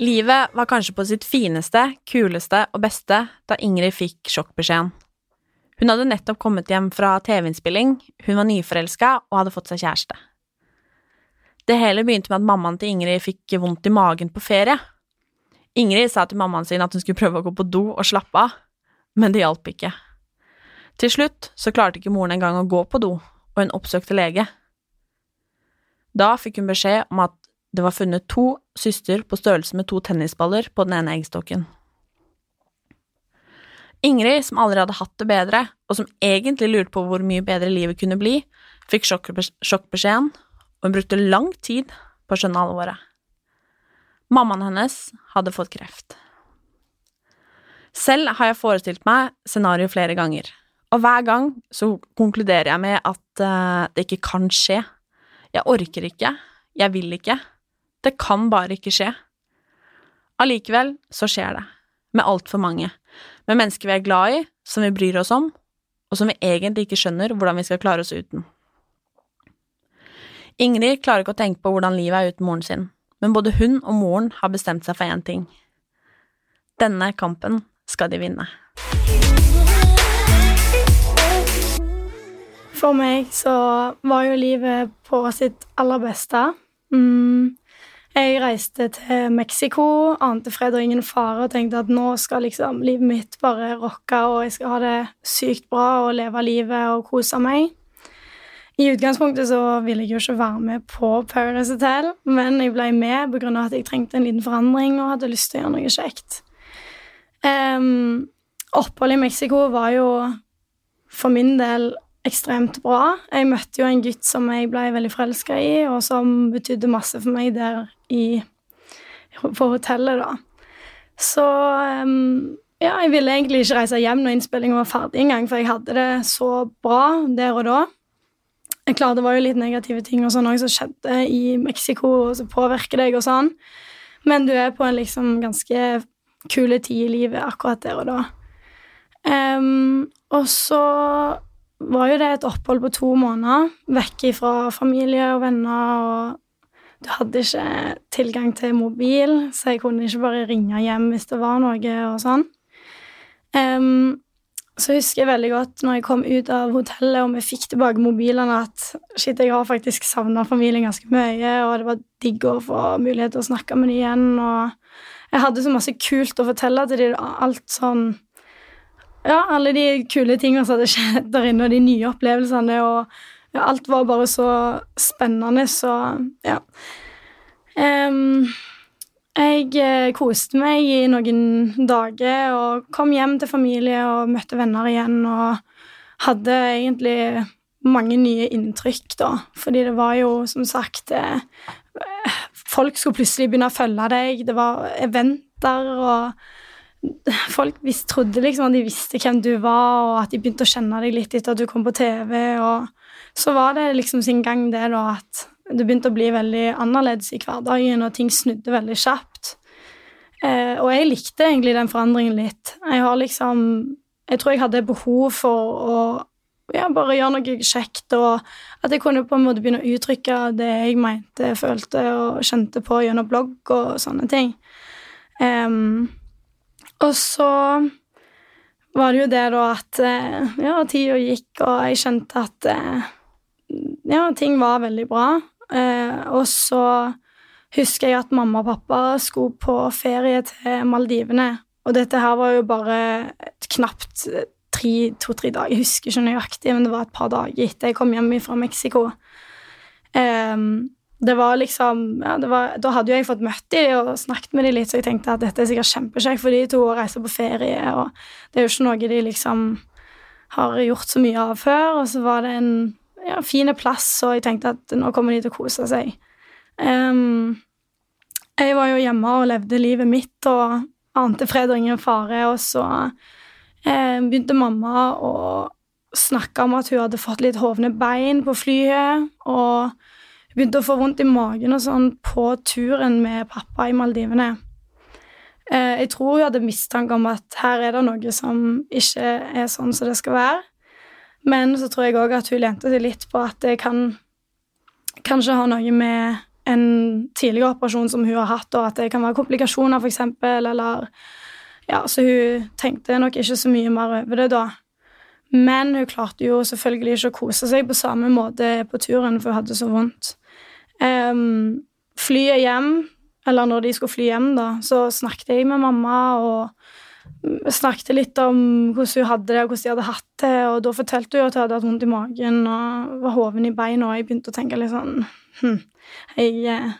Livet var kanskje på sitt fineste, kuleste og beste da Ingrid fikk sjokkbeskjeden. Hun hadde nettopp kommet hjem fra TV-innspilling, hun var nyforelska og hadde fått seg kjæreste. Det hele begynte med at mammaen til Ingrid fikk vondt i magen på ferie. Ingrid sa til mammaen sin at hun skulle prøve å gå på do og slappe av, men det hjalp ikke. Til slutt så klarte ikke moren engang å gå på do, og hun oppsøkte lege. Da fikk hun beskjed om at det var funnet to syster på størrelse med to tennisballer på den ene eggstokken. Ingrid, som aldri hadde hatt det bedre, og som egentlig lurte på hvor mye bedre livet kunne bli, fikk sjokkbeskjeden, og hun brukte lang tid på å skjønne alvoret. Mammaen hennes hadde fått kreft. Selv har jeg forestilt meg scenario flere ganger, og hver gang så konkluderer jeg med at eh, det ikke kan skje. Jeg orker ikke, jeg vil ikke, det kan bare ikke skje. Allikevel så skjer det, med altfor mange, med mennesker vi er glad i, som vi bryr oss om, og som vi egentlig ikke skjønner hvordan vi skal klare oss uten. Ingrid klarer ikke å tenke på hvordan livet er uten moren sin, men både hun og moren har bestemt seg for én ting. Denne kampen skal de vinne. For meg så var jo livet på sitt aller beste. Mm. Jeg reiste til Mexico, ante fred og ingen fare og tenkte at nå skal liksom livet mitt bare rocke, og jeg skal ha det sykt bra og leve livet og kose meg. I utgangspunktet så ville jeg jo ikke være med på Paradise Hotel, men jeg ble med pga. at jeg trengte en liten forandring og hadde lyst til å gjøre noe kjekt. Um, oppholdet i Mexico var jo for min del ekstremt bra. Jeg møtte jo en gutt som jeg ble veldig forelska i, og som betydde masse for meg der i, på hotellet, da. Så um, ja, jeg ville egentlig ikke reise hjem når innspillingen var ferdig engang, for jeg hadde det så bra der og da. Jeg Klart det var jo litt negative ting og sånn også som skjedde i Mexico, og som påvirker deg og sånn, men du er på en liksom ganske kule tid i livet akkurat der og da. Um, og så var jo det et opphold på to måneder, vekk fra familie og venner, og du hadde ikke tilgang til mobil, så jeg kunne ikke bare ringe hjem hvis det var noe og sånn. Um, så husker jeg veldig godt når jeg kom ut av hotellet og vi fikk tilbake mobilene, at shit, jeg har faktisk savna familien ganske mye, og det var digg å få mulighet til å snakke med dem igjen, og jeg hadde så masse kult å fortelle til dem, alt sånn ja, alle de kule tingene som hadde skjedd der inne, og de nye opplevelsene, og ja, alt var bare så spennende, så ja. Um, jeg eh, koste meg i noen dager og kom hjem til familie og møtte venner igjen og hadde egentlig mange nye inntrykk, da, fordi det var jo som sagt eh, Folk skulle plutselig begynne å følge deg, det var eventer og folk visst, trodde liksom at de visste hvem du var, og at de begynte å kjenne deg litt etter at du kom på TV. Og så var det liksom sin gang, det, da, at det begynte å bli veldig annerledes i hverdagen, og ting snudde veldig kjapt. Eh, og jeg likte egentlig den forandringen litt. Jeg har liksom Jeg tror jeg hadde behov for å ja, bare gjøre noe kjekt, og at jeg kunne på en måte begynne å uttrykke det jeg mente, følte og kjente på gjennom blogg og sånne ting. Um, og så var det jo det da at eh, ja, tida gikk, og jeg skjønte at eh, ja, ting var veldig bra. Eh, og så husker jeg at mamma og pappa skulle på ferie til Maldivene. Og dette her var jo bare knapt to-tre dager, jeg husker ikke nøyaktig, men det var et par dager etter jeg kom hjem fra Mexico. Um, det var liksom ja, det var, Da hadde jo jeg fått møtt dem og snakket med dem litt, så jeg tenkte at dette er sikkert kjempekjekt for de to å reise på ferie, og det er jo ikke noe de liksom har gjort så mye av før. Og så var det en ja, fin plass, og jeg tenkte at nå kommer de til å kose seg. Um, jeg var jo hjemme og levde livet mitt og ante fred og ingen fare, og så um, begynte mamma å snakke om at hun hadde fått litt hovne bein på flyet, og begynte å få vondt i magen og sånn på turen med pappa i Maldivene. Eh, jeg tror hun hadde mistanke om at her er det noe som ikke er sånn som det skal være. Men så tror jeg òg at hun lente seg litt på at det kan kanskje ha noe med en tidligere operasjon som hun har hatt, og at det kan være komplikasjoner, eksempel, eller Ja, så hun tenkte nok ikke så mye mer over det da. Men hun klarte jo selvfølgelig ikke å kose seg på samme måte på turen, for hun hadde så vondt. Um, flyet hjem, eller når de skulle fly hjem, da, så snakket jeg med mamma og snakket litt om hvordan hun hadde det, og hvordan de hadde hatt det, og da fortalte hun at hun hadde hatt vondt i magen og var hoven i beina, og jeg begynte å tenke litt sånn hm, jeg, jeg,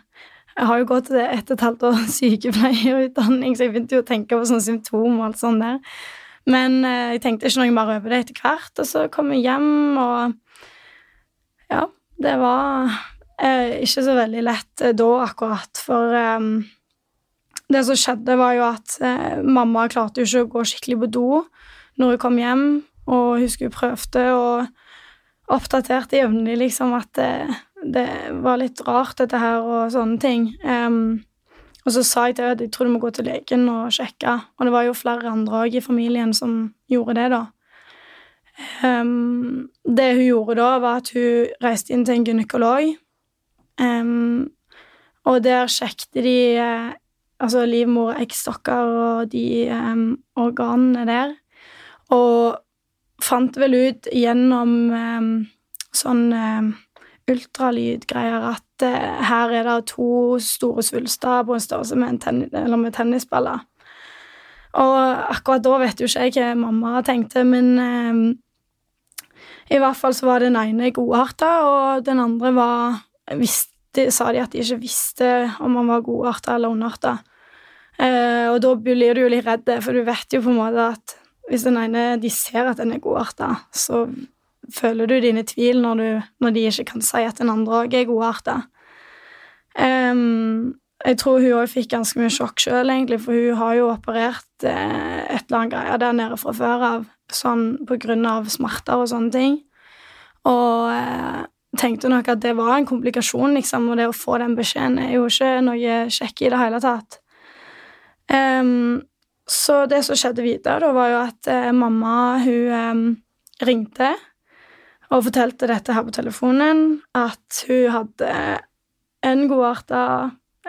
har jo gått et og et halvt år sykepleierutdanning, så jeg begynte jo å tenke på sånne symptomer og alt sånt der. Men eh, jeg tenkte ikke noe mer over det etter hvert, og så kom jeg hjem, og ja, det var Eh, ikke så veldig lett eh, da, akkurat, for eh, det som skjedde, var jo at eh, mamma klarte jo ikke å gå skikkelig på do når hun kom hjem, og hun skulle prøvde og oppdaterte jevnlig liksom at det, det, var litt rart, dette her, og sånne ting. Um, og så sa jeg til henne at jeg tror du må gå til legen og sjekke, og det var jo flere andre òg i familien som gjorde det, da. Um, det hun gjorde da, var at hun reiste inn til en gynekolog Um, og der sjekket de uh, altså livmor, eggstokker og de um, organene der, og fant vel ut gjennom um, sånn ultralydgreier at uh, her er det to store svulster på en størrelse med, en med tennisballer. Og akkurat da vet jo ikke jeg hva mamma tenkte, men i hvert fall så var den ene godarta, og den andre var visste, sa de at de ikke visste om han var godarta eller ondarta. Eh, og da blir du jo litt redd, for du vet jo på en måte at hvis den ene de ser at den er godarta, så føler du dine tvil når, du, når de ikke kan si at den andre òg er godarta. Um, jeg tror hun òg fikk ganske mye sjokk sjøl, egentlig, for hun har jo operert eh, et eller annet greier der nede fra før av, sånn på grunn av smerter og sånne ting. Og eh, tenkte nok at det var en komplikasjon, liksom, og det å få den beskjeden er jo ikke noe kjekk i det hele tatt. Um, så det som skjedde videre, da, var jo at uh, mamma, hun um, ringte og fortalte dette her på telefonen, at hun hadde en godarta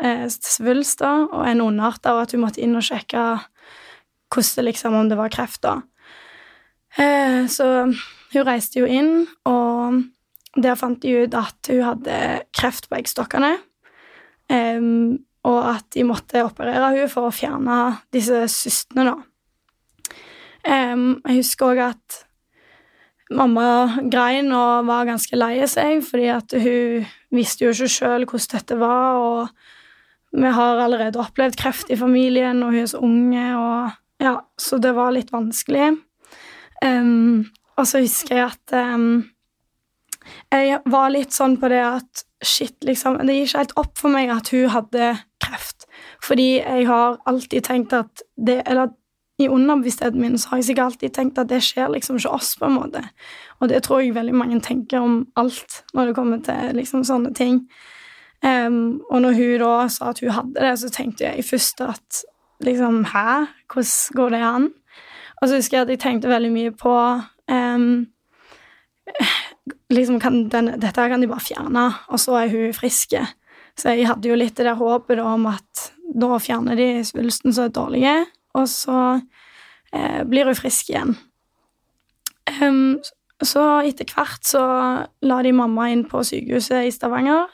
eh, svulst da, og en ondarta, og at hun måtte inn og sjekke hvordan liksom, om det var kreft, da. Eh, så hun reiste jo inn, og der fant de ut at hun hadde kreft på eggstokkene, um, og at de måtte operere hun for å fjerne disse systene, da. Um, jeg husker òg at mamma grein og var ganske lei seg, fordi at hun visste jo ikke sjøl hvordan dette var, og vi har allerede opplevd kreft i familien, og hun er så unge, og ja, så det var litt vanskelig. Um, og så husker jeg at um, jeg var litt sånn på det at shit, liksom Det gikk ikke helt opp for meg at hun hadde kreft. Fordi jeg har alltid tenkt at det Eller i underbevisstheten min så har jeg sikkert alltid tenkt at det skjer liksom ikke oss, på en måte. Og det tror jeg veldig mange tenker om alt når det kommer til liksom sånne ting. Um, og når hun da sa at hun hadde det, så tenkte jeg først at liksom Hæ? Hvordan går det an? Og så husker jeg at jeg tenkte veldig mye på um, liksom den, Dette kan de bare fjerne, og så er hun frisk. Så jeg hadde jo litt det der håpet om at da fjerner de svulsten som er dårlige, og så eh, blir hun frisk igjen. Um, så etter hvert så la de mamma inn på sykehuset i Stavanger.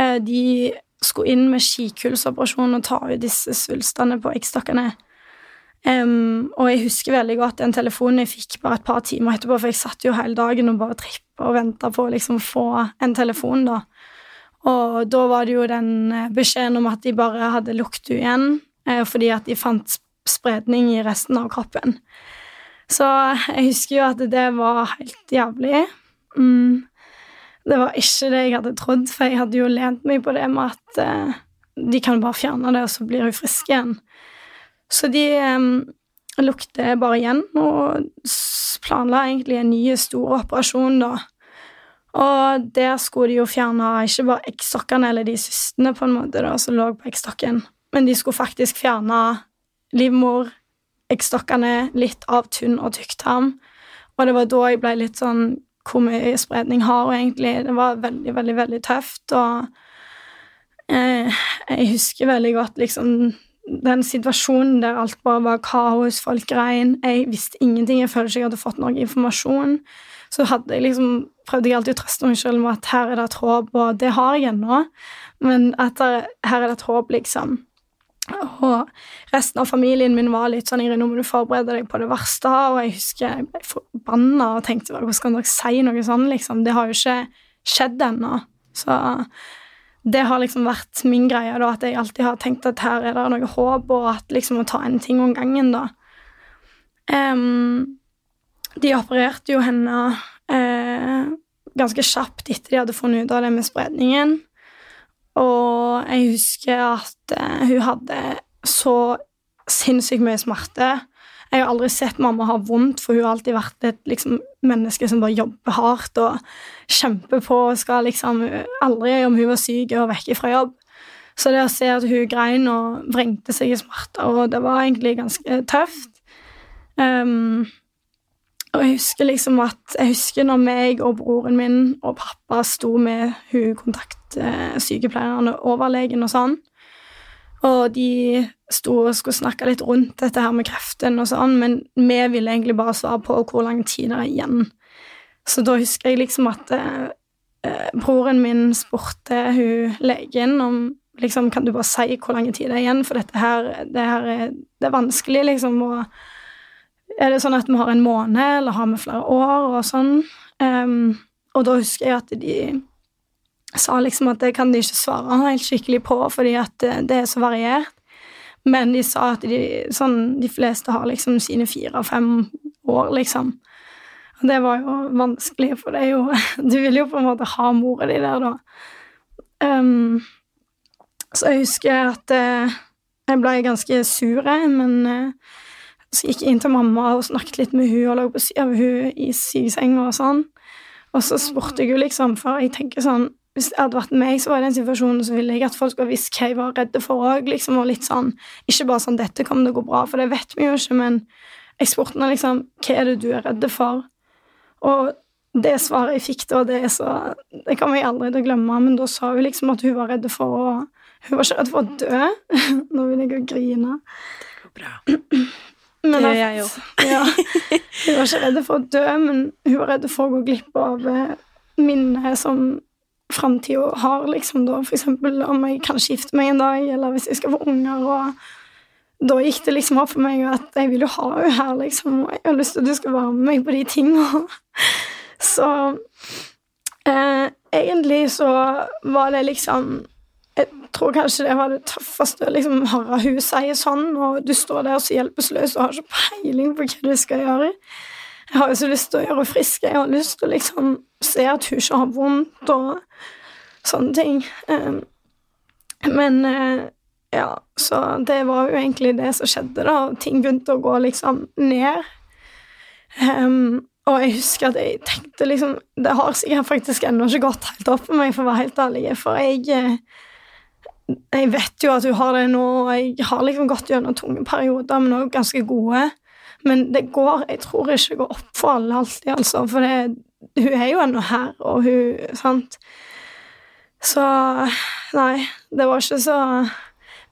Eh, de skulle inn med skikulsoperasjon og ta ut disse svulstene på eggstokkene. Em, og jeg husker veldig godt den telefonen jeg fikk bare et par timer etterpå, for jeg satt jo hele dagen og bare trippa og venta på å liksom få en telefon, da. Og da var det jo den eh, beskjeden om at de bare hadde lukket henne igjen, eh, fordi at de fant spredning i resten av kroppen. Så jeg husker jo at det var helt jævlig. Mm. Det var ikke det jeg hadde trodd, for jeg hadde jo lent meg på det med at eh, de kan bare fjerne det, og så blir hun frisk igjen. Så de eh, lukte bare igjen og planla egentlig en ny stor operasjon, da. Og der skulle de jo fjerne ikke bare eggstokkene eller de systene på en måte da, som lå på eggstokken, men de skulle faktisk fjerne livmor, eggstokkene, litt av tunn og tykktarm. Og det var da jeg ble litt sånn Hvor mye spredning har hun egentlig? Det var veldig, veldig, veldig tøft, og eh, jeg husker veldig godt liksom den situasjonen der alt bare var kaos, folk grein. Jeg visste ingenting, jeg følte ikke jeg hadde fått noe informasjon. Så hadde jeg liksom, prøvde jeg alltid å trøste meg selv med at her er det et håp, og det har jeg ennå, men at her er det et håp, liksom. Og resten av familien min var litt sånn nå må du forberede deg på det verste. Og jeg husker jeg ble forbanna og tenkte hvordan kan dere si noe sånn, liksom? Det har jo ikke skjedd ennå. Så det har liksom vært min greie, da, at jeg alltid har tenkt at her er det noe håp, og at liksom å ta en ting om gangen, da. Um, de opererte jo henne uh, ganske kjapt etter de hadde funnet ut av det med spredningen. Og jeg husker at uh, hun hadde så sinnssykt mye smerte. Jeg har aldri sett mamma ha vondt, for hun har alltid vært et liksom, menneske som bare jobber hardt og kjemper på og skal liksom Aldri om hun var syk og vekke fra jobb. Så det å se at hun grein og vrengte seg i smerter, og det var egentlig ganske tøft. Um, og jeg husker liksom at Jeg husker når meg og broren min og pappa sto med hun kontaktsykepleieren og overlegen og sånn, og de sto og skulle snakke litt rundt dette her med kreften og sånn, men vi ville egentlig bare svare på hvor lang tid det er igjen. Så da husker jeg liksom at eh, eh, broren min spurte hun legen om liksom, kan du bare si hvor lang tid det er igjen, for dette her, det her er, det er vanskelig, liksom, og er det sånn at vi har en måned, eller har vi flere år, og sånn? Um, og da husker jeg at de sa liksom at det kan de ikke svare helt skikkelig på, fordi at det, det er så variert. Men de sa at de, sånn, de fleste har liksom sine fire-fem år, liksom. Og det var jo vanskelig, for det er jo Du vil jo på en måte ha mora di der, da. Um, så jeg husker at uh, jeg ble ganske sur, men uh, så gikk jeg inn til mamma og snakket litt med hun og lå på siden av hun i sykesenga og sånn. Og så spurte jeg jo liksom, for jeg tenker sånn Hvis det hadde vært meg, så var i den situasjonen, så ville jeg at folk skulle visst hva jeg var redde for òg, liksom, og litt sånn Ikke bare sånn 'Dette kommer til å gå bra', for det vet vi jo ikke, men jeg spurte henne liksom 'Hva er det du er redde for?' Og det svaret jeg fikk da, det så Det kommer jeg aldri til å glemme, men da sa hun liksom at hun var redd for å Hun var ikke redd for å dø. Nå vil jeg jo grine. Det går bra. Men Det gjør jeg jo. Ja, hun var ikke redd for å dø, men hun var redd for å gå glipp av eh, minnet som framtida har, liksom, da. For eksempel om jeg kan skifte meg en dag, eller hvis jeg skal få unger, og da gikk det liksom opp for meg at jeg vil jo ha henne her, liksom, og jeg har lyst til at du skal være med meg på de tingene. Så eh, egentlig så var det liksom jeg tror kanskje det var det tøffeste å liksom, høre hun si sånn, og du står der så hjelpeløs og har ikke peiling på hva du skal gjøre. Jeg har jo så lyst til å gjøre henne frisk. Jeg har lyst til å liksom se at hun ikke har vondt og sånne ting. Um, men eh, ja, så det var jo egentlig det som skjedde, da. Ting begynte å gå liksom ned. Um, og jeg husker at jeg tenkte liksom Det har sikkert faktisk ennå ikke gått helt opp for meg, for å være helt ærlig, for jeg eh, jeg vet jo at hun har det nå, og jeg har liksom gått gjennom tunge perioder, men også ganske gode. Men det går Jeg tror ikke det går opp for alle alltid, altså, for det, hun er jo ennå her, og hun Sant? Så Nei, det var ikke så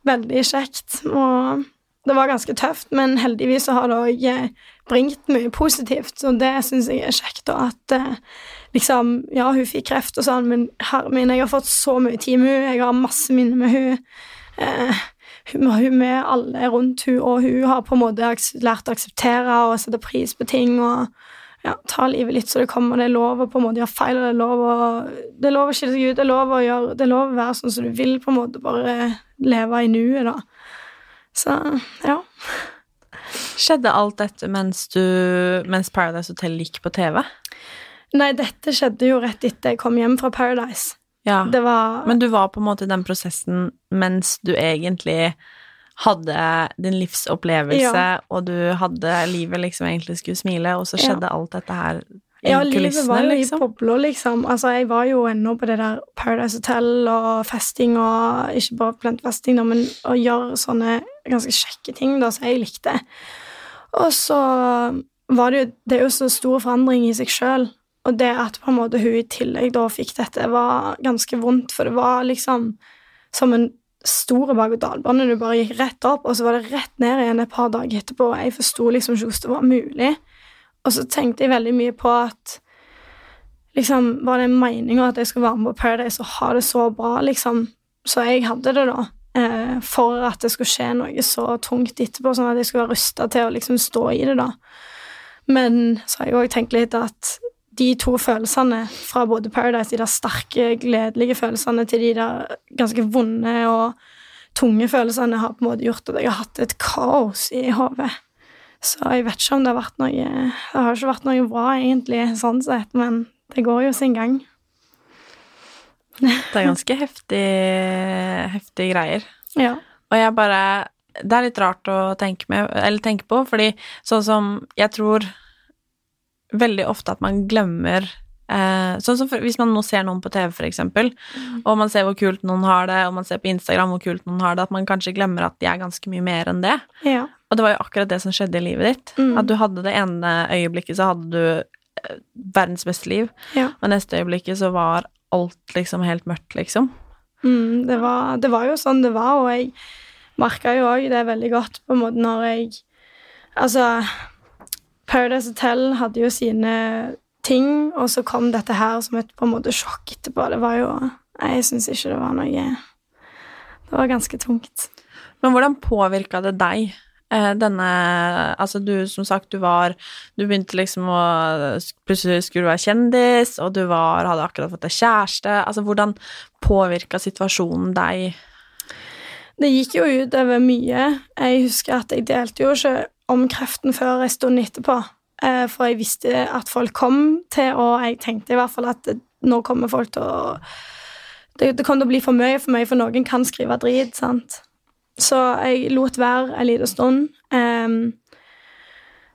veldig kjekt. Og det var ganske tøft, men heldigvis så har det òg eh, bringt mye positivt, så det syns jeg er kjekt. Og at eh, liksom Ja, hun fikk kreft og sånn, men herre min, jeg har fått så mye tid med hun, jeg har masse minner med hun. Eh, hun, hun med alle rundt hun, og hun har på en måte lært å akseptere og sette pris på ting og ja, ta livet litt så det kommer. Det er lov å på en måte gjøre feil, og det er lov å, det er lov å skille seg ut, det er lov å gjøre, det er lov å være sånn som du vil, på en måte bare leve i nuet, da. Så ja. Skjedde alt dette mens, du, mens Paradise Hotel gikk på TV? Nei, dette skjedde jo rett etter jeg kom hjem fra Paradise. Ja. Det var Men du var på en måte i den prosessen mens du egentlig hadde din livsopplevelse, Ja. og du hadde livet liksom egentlig skulle smile, og så Ja. skjedde alt dette her i Ja, livet var jo liksom. i bobla, liksom. Altså, jeg var jo ennå på det der Paradise Hotel og festing, og ikke bare blant festing, da, men å gjøre sånne ganske kjekke ting da, som jeg likte. Og så var det jo Det er jo så stor forandring i seg sjøl, og det at på en måte hun i tillegg da fikk dette, var ganske vondt, for det var liksom som en stor berg-og-dal-bane. Du bare gikk rett opp, og så var det rett ned igjen et par dager etterpå. og Jeg forsto liksom ikke hvordan det var mulig. Og så tenkte jeg veldig mye på at liksom, Var det meninga at jeg skulle være med på Paradise og ha det så bra, liksom? Så jeg hadde det, da. Eh, for at det skulle skje noe så tungt etterpå, sånn at jeg skulle være rusta til å liksom stå i det, da. Men så har jeg òg tenkt litt at de to følelsene fra både Paradise, de der sterke, gledelige følelsene, til de der ganske vonde og tunge følelsene, har på en måte gjort at jeg har hatt et kaos i hodet. Så jeg vet ikke om det har vært noe Det har ikke vært noe bra, egentlig, sånn sett, men det går jo sin gang. Det er ganske heftig, heftig greier. Ja. Og jeg bare Det er litt rart å tenke, med, eller tenke på, fordi sånn som Jeg tror veldig ofte at man glemmer eh, Sånn som for, hvis man nå ser noen på TV, for eksempel, og man ser hvor kult noen har det, og man ser på Instagram hvor kult noen har det, at man kanskje glemmer at de er ganske mye mer enn det. Ja. Og det var jo akkurat det som skjedde i livet ditt. Mm. At du hadde det ene øyeblikket, så hadde du eh, verdens beste liv, Ja. og neste øyeblikket så var alt liksom helt mørkt, liksom. Mm, det, var, det var jo sånn det var, og jeg merka jo òg det veldig godt på en måte når jeg Altså, Paradise Hotel hadde jo sine ting, og så kom dette her som et på en måte sjokk etterpå. Det var jo Nei, jeg syns ikke det var noe Det var ganske tungt. Men hvordan påvirka det deg, eh, denne Altså, du, som sagt, du var Du begynte liksom å Plutselig skulle du være kjendis, og du var, hadde akkurat fått deg kjæreste. Altså, hvordan påvirka situasjonen deg? Det gikk jo utover mye. Jeg husker at jeg delte jo ikke om kreften før en stund etterpå. Eh, For jeg visste at folk kom til, og jeg tenkte i hvert fall at nå kommer folk til å det, det kom til å bli for mye for meg, for noen kan skrive drit, sant. Så jeg lot være en liten stund. Um,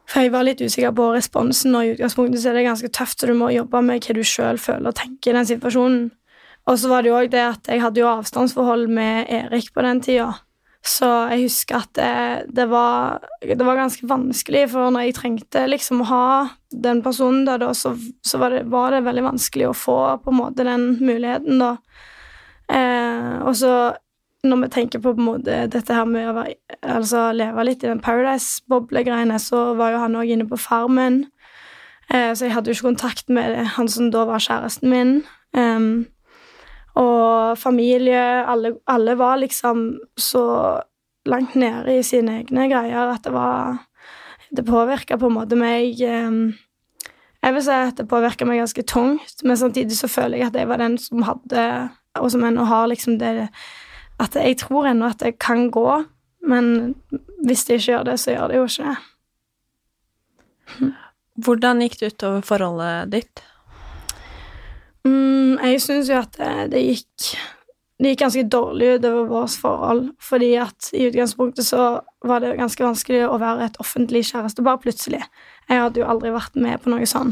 for jeg var litt usikker på responsen, og i utgangspunktet så er det ganske tøft, så du må jobbe med hva du sjøl føler og tenker i den situasjonen. Og så var det jo òg det at jeg hadde jo avstandsforhold med Erik på den tida. Så jeg husker at det, det, var, det var ganske vanskelig, for når jeg trengte liksom å ha den personen der, da, så, så var, det, var det veldig vanskelig å få på en måte den muligheten, da. Eh, og så når vi tenker på, på en måte dette her med å være, altså, leve litt i den Paradise-boble-greiene, så var jo han òg inne på Farmen. Eh, så jeg hadde jo ikke kontakt med han som da var kjæresten min. Em, og familie alle, alle var liksom så langt nede i sine egne greier at det var Det påvirka på en måte meg Jeg vil si at det påvirka meg ganske tungt, men samtidig så føler jeg at jeg var den som hadde, og som ennå har liksom det At jeg tror ennå at det kan gå, men hvis det ikke gjør det, så gjør det jo ikke det. Hvordan gikk det utover forholdet ditt? Mm, jeg syns jo at det, det gikk Det gikk ganske dårlig utover vårt forhold, fordi at i utgangspunktet så var det ganske vanskelig å være et offentlig kjærestepar plutselig. Jeg hadde jo aldri vært med på noe sånn.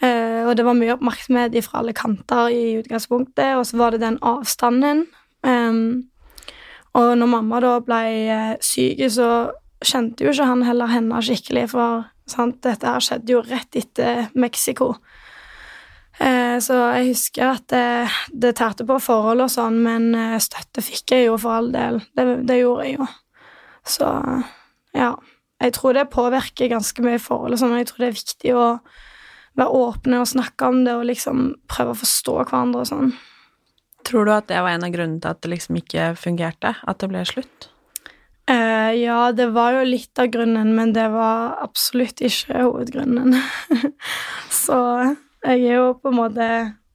Uh, og det var mye oppmerksomhet fra alle kanter i utgangspunktet, og så var det den avstanden. Um, og når mamma da ble eh, syk, så kjente jo ikke han heller henne skikkelig, for sant, dette her skjedde jo rett etter Mexico. Eh, så jeg husker at det, det tærte på forhold og sånn, men eh, støtte fikk jeg jo for all del. Det, det gjorde jeg jo. Så ja. Jeg tror det påvirker ganske mye forhold og Sånn, og jeg tror det er viktig å være åpne og snakke om det og liksom prøve å forstå hverandre og sånn. Tror du at det var en av grunnene til at det liksom ikke fungerte? At det ble slutt? Uh, ja, det var jo litt av grunnen, men det var absolutt ikke hovedgrunnen. Så jeg er jo på en måte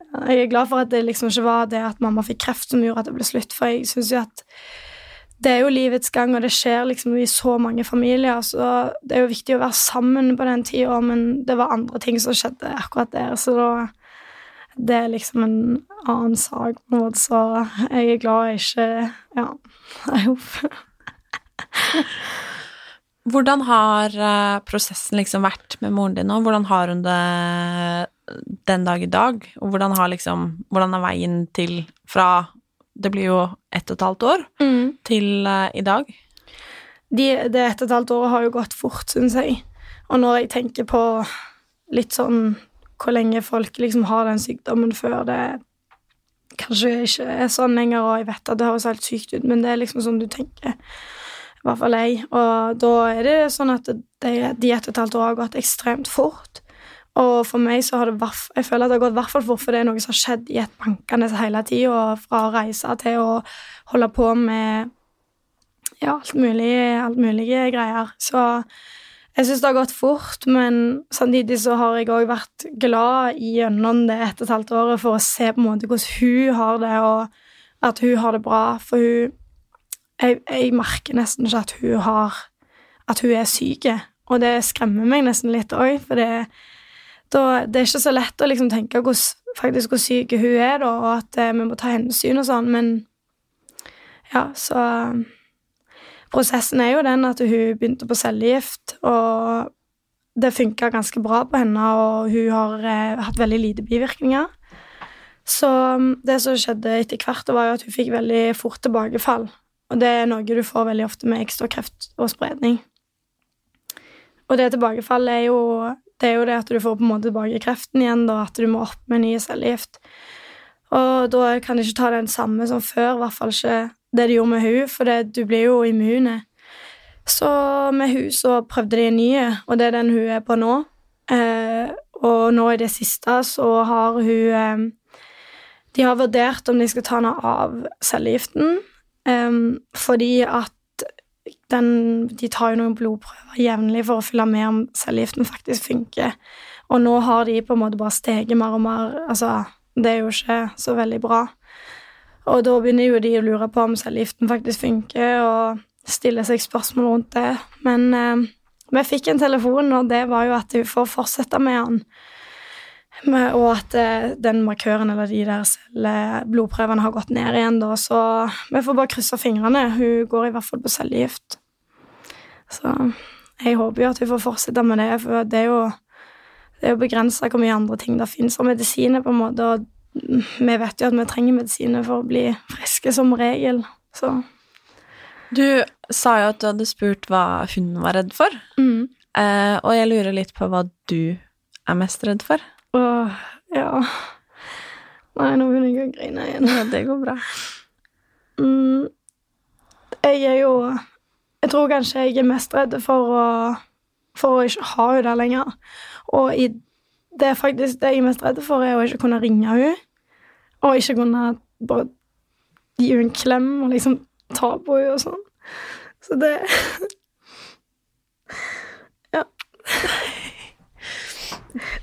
Jeg er glad for at det liksom ikke var det at mamma fikk kreft som gjorde at det ble slutt, for jeg syns jo at det er jo livets gang, og det skjer liksom i så mange familier, så det er jo viktig å være sammen på den tida, men det var andre ting som skjedde akkurat der, så da Det er liksom en annen sak, på en måte, så jeg er glad jeg ikke Ja, jeg håper Hvordan har eh, prosessen liksom vært med moren din nå? Hvordan har hun det den dag i dag? Og hvordan har liksom Hvordan er veien til fra Det blir jo ett og et halvt år Mm. til uh, i dag? De, det ett og et halvt året har jo gått fort, syns jeg. Og når jeg tenker på litt sånn hvor lenge folk liksom har den sykdommen før det kanskje ikke er sånn lenger, og jeg vet at det høres helt sykt ut, men det er liksom sånn du tenker. I hvert fall jeg. Og da er det sånn at de, de ett og et halvt år har gått ekstremt fort. Og for meg så har det Jeg føler at det har gått hvert fall fort, for det er noe som har skjedd i et bankende hele tida, fra å reise til å holde på med ja, alt mulig, alt mulige greier. Så jeg syns det har gått fort, men samtidig så har jeg òg vært glad gjennom det ett og et halvt året for å se på en måte hvordan hun har det, og at hun har det bra, for hun Jeg, jeg merker nesten ikke at hun har At hun er syk, og det skremmer meg nesten litt òg, for det, da, det er ikke så lett å liksom tenke hvordan, faktisk hvor syk hun er, da, og at eh, vi må ta hensyn og sånn, men ja, så Prosessen er jo den at hun begynte på cellegift, og det funka ganske bra på henne, og hun har eh, hatt veldig lite bivirkninger. Så mm, det som skjedde etter hvert, var jo at hun fikk veldig fort tilbakefall. Og det er noe du får veldig ofte med ekstra kreft og spredning. Og det tilbakefallet er jo det er jo det at du får på en måte tilbake kreften igjen, da, at du må opp med ny cellegift. Og da kan du ikke ta den samme som før, i hvert fall ikke det de gjorde med hun, for det, du blir jo immune. Så med hun så prøvde de en ny, og det er den hun er på nå. Eh, og nå i det siste så har hun eh, De har vurdert om de skal ta henne av cellegiften, eh, fordi at den, de tar jo noen blodprøver jevnlig for å følge med om cellegiften faktisk funker. Og nå har de på en måte bare steget mer og mer. Altså, det er jo ikke så veldig bra. Og da begynner jo de å lure på om cellegiften faktisk funker, og stille seg spørsmål rundt det. Men eh, vi fikk en telefon, og det var jo at hun får fortsette med den. Og at eh, den markøren eller de der blodprøvene har gått ned igjen, da, så vi får bare krysse fingrene. Hun går i hvert fall på cellegift. Så jeg håper jo at hun får fortsette med det, for det er jo, det er jo begrensa hvor mye andre ting det finnes av medisiner, på en måte, og vi vet jo at vi trenger medisiner for å bli friske som regel, så Du sa jo at du hadde spurt hva hun var redd for, mm. eh, og jeg lurer litt på hva du er mest redd for. Åh, ja Nei, nå begynner jeg å grine igjen. Det går bra. Mm, jeg er jo Jeg tror kanskje jeg er mest redd for å For å ikke ha henne der lenger. Og i, det faktisk det jeg er mest redd for, er å ikke kunne ringe henne. Og ikke kunne bare gi henne en klem og liksom ta på henne og sånn. Så det Ja.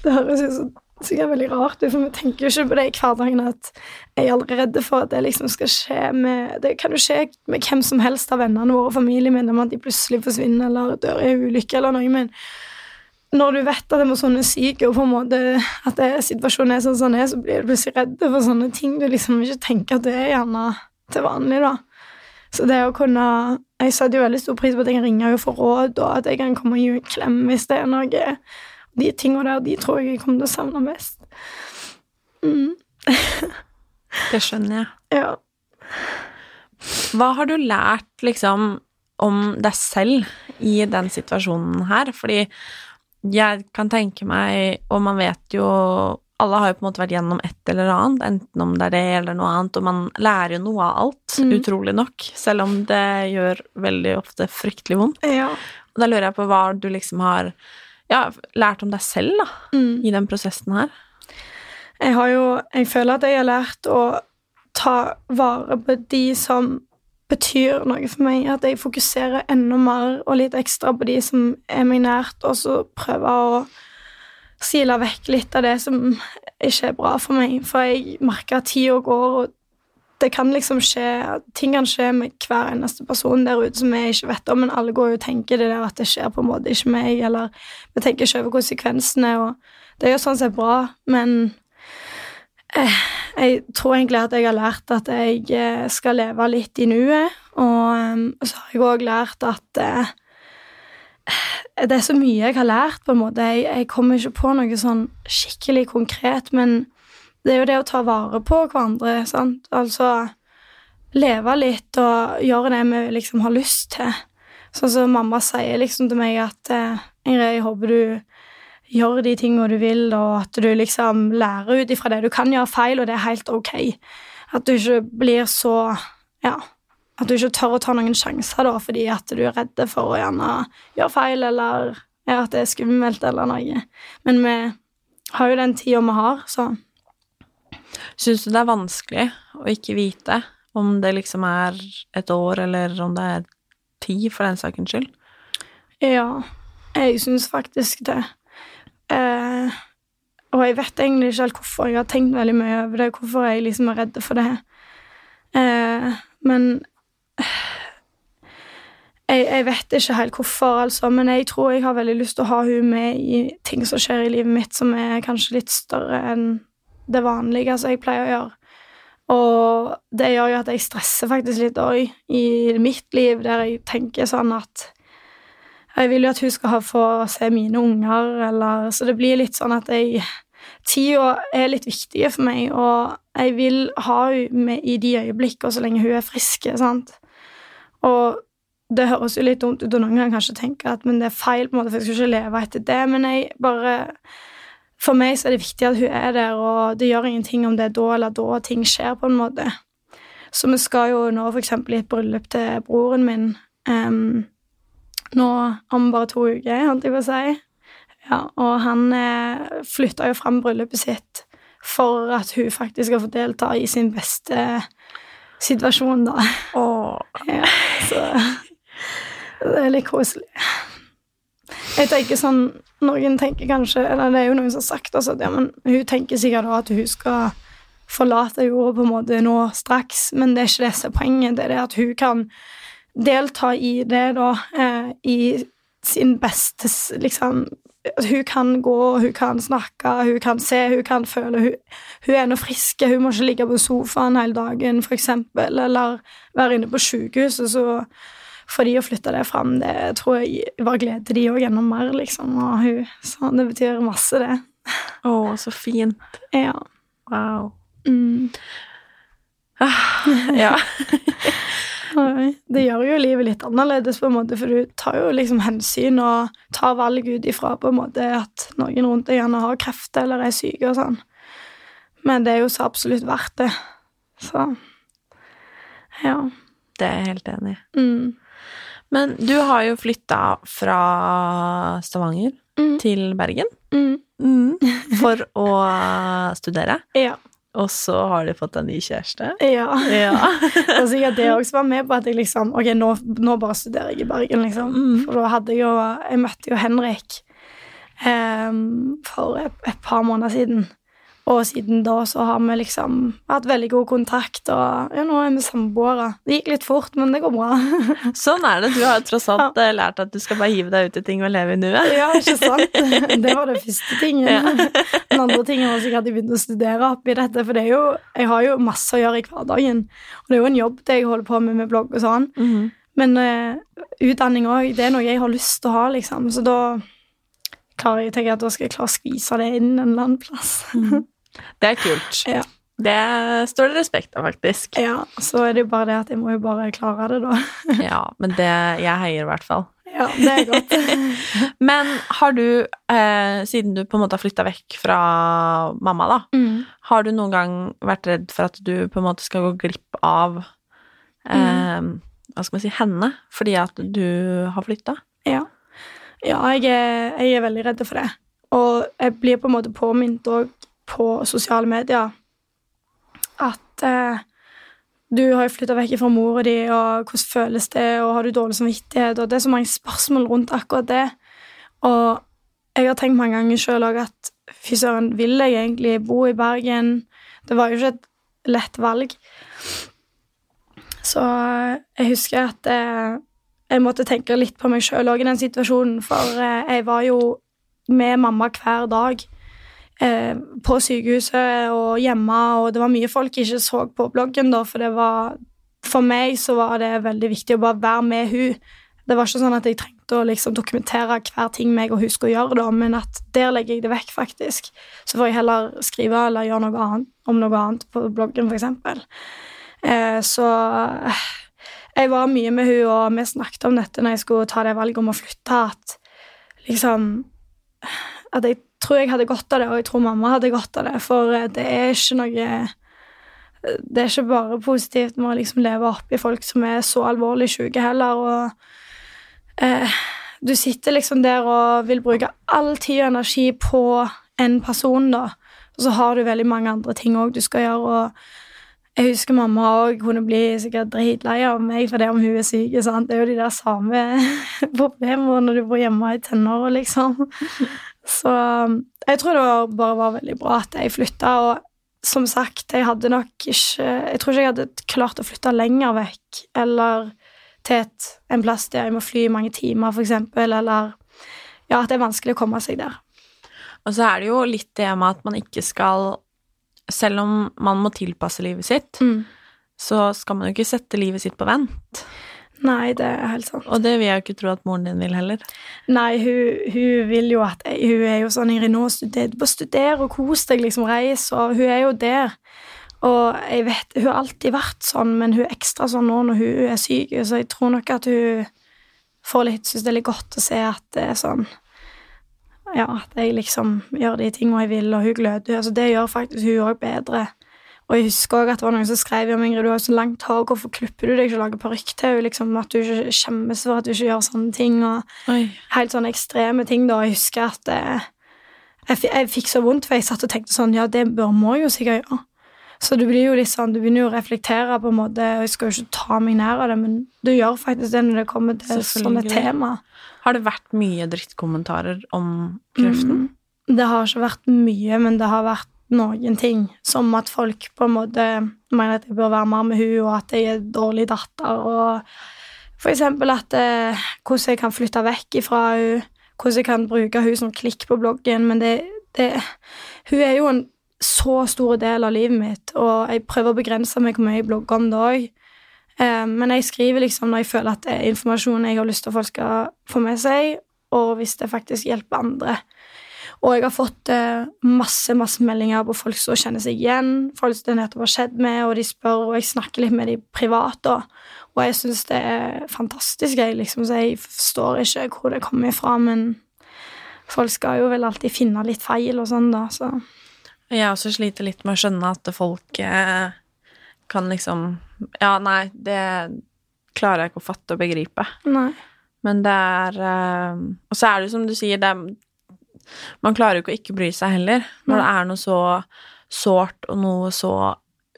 Det høres jo sikkert veldig rart ut, for vi tenker jo ikke på det i hverdagen at jeg er allerede for at det liksom skal skje med Det kan jo skje med hvem som helst av vennene våre og familiemedlemmer, at de plutselig forsvinner eller dør i ulykke eller noe, men når du vet at det er sånne syke, og på en måte at det, situasjonen er sånn som den er, så blir du plutselig redd for sånne ting du liksom ikke tenker at det er gjerne til vanlig, da. Så det å kunne Jeg setter jo veldig stor pris på at jeg kan ringe henne for råd, og at jeg kan komme og gi henne en klem hvis det er noe De tingene der, de tror jeg jeg kommer til å savne mest. Mm. Det skjønner jeg. Ja. Hva har du lært, liksom, om deg selv i den situasjonen her? Fordi jeg kan tenke meg, og man vet jo alle har jo på en måte vært gjennom et eller annet, enten om det er det eller noe annet, og man lærer jo noe av alt, Mm. utrolig nok, selv om det gjør veldig ofte fryktelig vondt. Ja. Og da lurer jeg på hva du liksom har ja, lært om deg selv, da, Mm. i den prosessen her. Jeg har jo Jeg føler at jeg har lært å ta vare på de som betyr noe for meg. At jeg fokuserer enda mer og litt ekstra på de som er meg nært, og så prøver å sile vekk litt av det som ikke er bra for meg. For jeg merker at tida går, og det kan liksom skje Ting kan skje med hver eneste person der ute som vi ikke vet om, men alle går jo og tenker det der at det skjer på en måte ikke meg, eller vi tenker ikke over konsekvensene, og det er jo sånn sett bra, men eh, jeg tror egentlig at jeg har lært at jeg eh, skal leve litt i nuet, og eh, så har jeg òg lært at eh, det er så mye jeg har lært, på en måte. Jeg, jeg kommer ikke på noe sånn skikkelig konkret, men det er jo det å ta vare på hverandre, sant. Altså leve litt og gjøre det vi liksom har lyst til. Sånn som mamma sier liksom til meg at eh, Ingrid, jeg håper du gjør de tingene du vil, og at du liksom lærer ut ifra det. Du kan gjøre feil, og det er helt ok. At du ikke blir så Ja. At du ikke tør å ta noen sjanser da, fordi at du er redd for å gjerne gjøre feil, eller ja, at det er skummelt, eller noe. Men vi har jo den tida vi har, så Syns du det er vanskelig å ikke vite om det liksom er et år, eller om det er ti, for den sakens skyld? Ja, jeg syns faktisk det. Eh, og jeg vet egentlig ikke helt hvorfor. Jeg har tenkt veldig mye over det, hvorfor jeg liksom er redd for det. Eh, men jeg, jeg vet ikke helt hvorfor, altså, men jeg tror jeg har veldig lyst til å ha hun med i ting som skjer i livet mitt, som er kanskje litt større enn det vanlige som jeg pleier å gjøre. Og det gjør jo at jeg stresser faktisk litt òg i mitt liv, der jeg tenker sånn at jeg vil jo at hun skal få se mine unger, eller Så det blir litt sånn at jeg Tida er litt viktig for meg, og jeg vil ha henne med i de øyeblikkene så lenge hun er frisk, sant. Og det høres jo litt dumt ut, og noen kan kanskje tenke at men det er feil, på en måte, for jeg skal ikke leve etter det, men jeg bare For meg så er det viktig at hun er der, og det gjør ingenting om det er da eller da ting skjer, på en måte. Så vi skal jo nå eksempel i et bryllup til broren min. um, nå om bare to uker, holdt jeg på å si. Ja, og han eh, flytta jo fram bryllupet sitt for at hun faktisk skal få delta i sin beste situasjon, da. Ja, så det er litt koselig. Jeg tenker sånn Noen tenker kanskje Eller det er jo noen som har sagt altså, at ja, men hun tenker sikkert at hun skal forlate jorda på en måte nå straks, men det er ikke det som er poenget. Det er det at hun kan delta i det, da, eh, i sin beste liksom at Hun kan gå, hun kan snakke, hun kan se, hun kan føle. Hun, hun er nå frisk, hun må ikke ligge på sofaen hele dagen, eksempel, eller være inne på sykehuset, så for de å flytte det fram, det tror jeg bare gleder de òg enda mer, liksom. Og hun, så det betyr masse, det. Å, så fint. Ja. Wow. Mm. Ja. Det gjør jo livet litt annerledes, på en måte, for du tar jo liksom hensyn og tar valg ut ifra på en måte at noen rundt deg gjerne har krefter eller er syke og sånn. Men det er jo så absolutt verdt det. Så ja. Det er jeg helt enig i. Mm. Men du har jo flytta fra Stavanger Mm. til Bergen Mm. for å studere. Ja. Og så har du fått en ny kjæreste. Ja. Ja. det er sikkert det også var med på at jeg liksom Ok, nå, nå bare studerer jeg i Bergen, liksom. Mm. For da hadde jeg jo Jeg møtte jo Henrik um, for et, et par måneder siden. Og siden da så har vi liksom hatt veldig god kontakt, og ja, nå er vi samboere. Det gikk litt fort, men det går bra. Sånn er det. Du har jo tross alt ja. lært at du skal bare hive deg ut i ting og leve i nuet. ja, ikke sant? Det var det første tingen. Ja. Den andre tingen var sikkert at jeg begynte å studere oppi dette, for det er jo, jeg har jo masse å gjøre i hverdagen. Og det er jo en jobb det jeg holder på med med blogg og sånn. Mhm. Men uh, utdanning òg, det er noe jeg har lyst til å ha, liksom. Så da klarer jeg tenker jeg at da skal jeg klare å skvise det inn en eller annen plass. Det er kult. Ja. Det står det respekt av, faktisk. ja, så er det jo bare det at jeg må jo bare klare det, da. Ja, men det Jeg heier i hvert fall. Ja, det er godt. Men har du, eh, siden du på en måte har flytta vekk fra mamma, da, Mm. har du noen gang vært redd for at du på en måte skal gå glipp av eh, hva skal man si, henne, fordi at du har flytta? Ja. Ja, jeg er, jeg er veldig redd for det. Og jeg blir på en måte påminnet òg på sosiale medier at eh, du har jo flytta vekk fra mora di, og hvordan føles det, og har du dårlig samvittighet, og det er så mange spørsmål rundt akkurat det. Og jeg har tenkt mange ganger sjøl òg at fy søren, vil jeg egentlig bo i Bergen? Det var jo ikke et lett valg. Så eh, jeg husker at eh, jeg måtte tenke litt på meg sjøl òg i den situasjonen, for eh, jeg var jo med mamma hver dag på sykehuset og hjemme, og det var mye folk ikke så på bloggen da, for det var For meg så var det veldig viktig å bare være med hun. Det var ikke sånn at jeg trengte å liksom dokumentere hver ting meg og hun skulle gjøre, da, men at der legger jeg det vekk, faktisk. Så får jeg heller skrive eller gjøre noe annet om noe annet på bloggen, eksempel. Eh, så eh, jeg var mye med hun, og vi snakket om dette når jeg skulle ta det valget om å flytte, at liksom At jeg tror jeg hadde godt av det, og jeg tror mamma hadde godt av det, for eh, det er ikke noe Det er ikke bare positivt med å liksom leve oppi folk som er så alvorlig syke heller, og eh, du sitter liksom der og vil bruke all tid og energi på en person, da, og så har du veldig mange andre ting òg du skal gjøre, og jeg husker mamma òg kunne bli sikkert dritlei av meg for det om hun er syk. Sant? Det er jo de der samme problemene når du bor hjemme i tenåra, liksom. Så jeg tror det bare var veldig bra at jeg flytta, og som sagt, jeg hadde nok ikke Jeg tror ikke jeg hadde klart å flytte lenger vekk, eller til et, en plass der jeg må fly i mange timer, eksempel, eller Ja, at det er vanskelig å komme seg der. Og så er det jo litt det med at man ikke skal Selv om man må tilpasse livet sitt, Mm. så skal man jo ikke sette livet sitt på vent. Nei, det er helt sant. Og det vil jeg jo ikke tro at moren din vil heller. Nei, hun, hun vil jo at jeg, Hun er jo sånn Ingrid, nå studer, bare studer og kos deg, liksom, reis, og hun er jo der. Og jeg vet, hun har alltid vært sånn, men hun er ekstra sånn nå når hun er syk, så jeg tror nok at hun får litt Syns det er litt godt å se at det er sånn Ja, at jeg liksom gjør de tingene jeg vil, og hun gløder. Altså, det gjør faktisk hun òg bedre. Og jeg husker også at det var noen som skrev om Ingrid, du har så langt hår, hvorfor klipper du deg ikke og lager parykk til? Liksom, at du ikke skjemmes for at du ikke gjør sånne ting. og Oi. helt sånne ekstreme ting, da. Jeg husker at eh, jeg, jeg fikk så vondt, for jeg satt og tenkte sånn Ja, det bør må jeg jo sikkert gjøre. Så du blir jo litt sånn, du begynner jo å reflektere på en måte, og jeg skal jo ikke ta meg nær av det, men du gjør faktisk det når det kommer til sånne tema. Har det vært mye drittkommentarer om kreften? Mm. Det har ikke vært mye, men det har vært noen ting, som at folk på en måte mener at jeg bør være mer med hun, og at jeg er dårlig datter, og for eksempel at eh, hvordan jeg kan flytte vekk ifra hun, hvordan jeg kan bruke hun som klikk på bloggen, men det, det Hun er jo en så stor del av livet mitt, og jeg prøver å begrense meg hvor mye jeg blogger om det òg. Eh, men jeg skriver liksom når jeg føler at det er informasjon jeg har lyst til at folk skal få med seg, og hvis det faktisk hjelper andre. Og jeg har fått eh, masse masse meldinger på folk som kjenner seg igjen, folk som det nettopp har skjedd med, og de spør, og jeg snakker litt med de privat, da. Og jeg syns det er fantastisk, jeg, liksom, så jeg forstår ikke hvor det kommer ifra, men folk skal jo vel alltid finne litt feil og sånn, da, så Jeg også sliter litt med å skjønne at folk eh, kan liksom Ja, nei, det klarer jeg ikke å fatte og begripe. Nei. Men det er eh, Og så er det jo som du sier, det er Man klarer jo ikke å ikke bry seg heller, når det er noe så sårt og noe så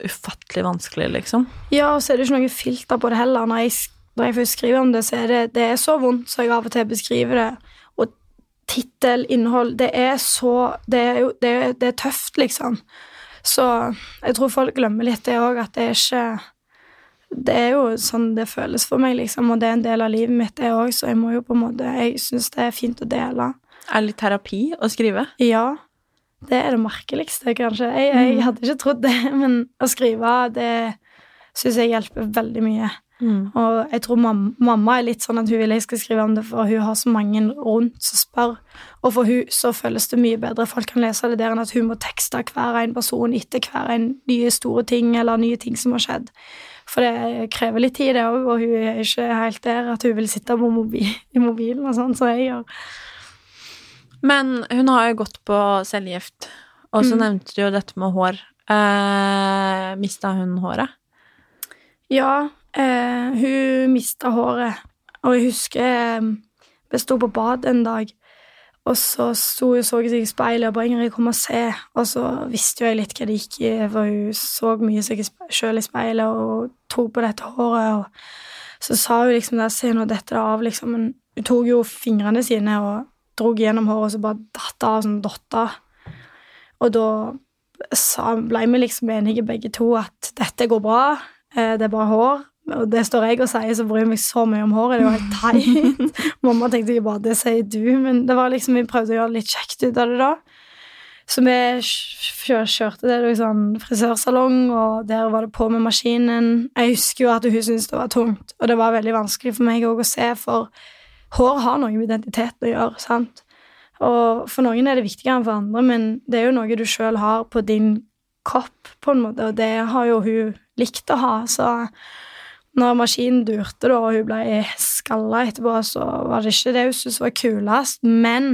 ufattelig vanskelig, liksom. Ja, og så er det ikke noe filter på det heller. Når jeg, når jeg først skriver om det, så er det, det er så vondt så jeg av og til beskriver det. Og tittel, innhold Det er så Det er jo det, er- det er tøft, liksom. Så jeg tror folk glemmer litt det òg, at det er ikke Det er jo sånn det føles for meg, liksom, og det er en del av livet mitt, det òg, så jeg må jo på en måte Jeg syns det er fint å dele. Er det litt terapi å skrive? Ja. Det er det merkeligste, kanskje. Jeg, jeg hadde ikke trodd det, men å skrive, det syns jeg hjelper veldig mye. Og jeg tror mamma, mamma er litt sånn at hun vil jeg skal skrive om det, for hun har så mange rundt som spør. Og for hun så føles det mye bedre. Folk kan lese det der enn at hun må tekste hver en person etter hver en nye store ting eller nye ting som har skjedd. For det krever litt tid, det òg, og hun er ikke helt der at hun vil sitte på mobil, i mobilen og sånn, som jeg gjør. Men hun har jo gått på cellegift, og så Mm. nevnte du jo dette med hår. Eh, Mista hun håret? Ja, eh, hun mista håret, og jeg husker eh, vi sto på bad en dag, og så sto hun og så seg i speilet og bare Ingrid kom og se, og så visste jo jeg litt hva det gikk i, for hun så mye seg sjøl i speilet og tok på dette håret, og så sa hun liksom der, se nå dette av, liksom, men hun tok jo fingrene sine og drog gjennom håret, og så bare datt av sånn dotter. Og da ble vi liksom enige begge to at dette går bra, eh, det er bare hår. Og det står jeg og sier, så bryr jeg meg så mye om håret. Det var helt teit. Mamma tenkte ikke bare det sier du, men det var liksom, vi prøvde å gjøre litt kjekt ut av det da. Så vi kjørte det til sånn frisørsalong, og der var det på med maskinen. Jeg husker jo at hun syntes det var tungt, og det var veldig vanskelig for meg òg å se, for hår har noe med identiteten å gjøre, sant? Og for noen er det viktigere enn for andre, men det er jo noe du sjøl har på din kropp, på en måte, og det har jo hun likt å ha, så når maskinen durte, da, og hun ble skalla etterpå, så var det ikke det hun syntes var kulest, men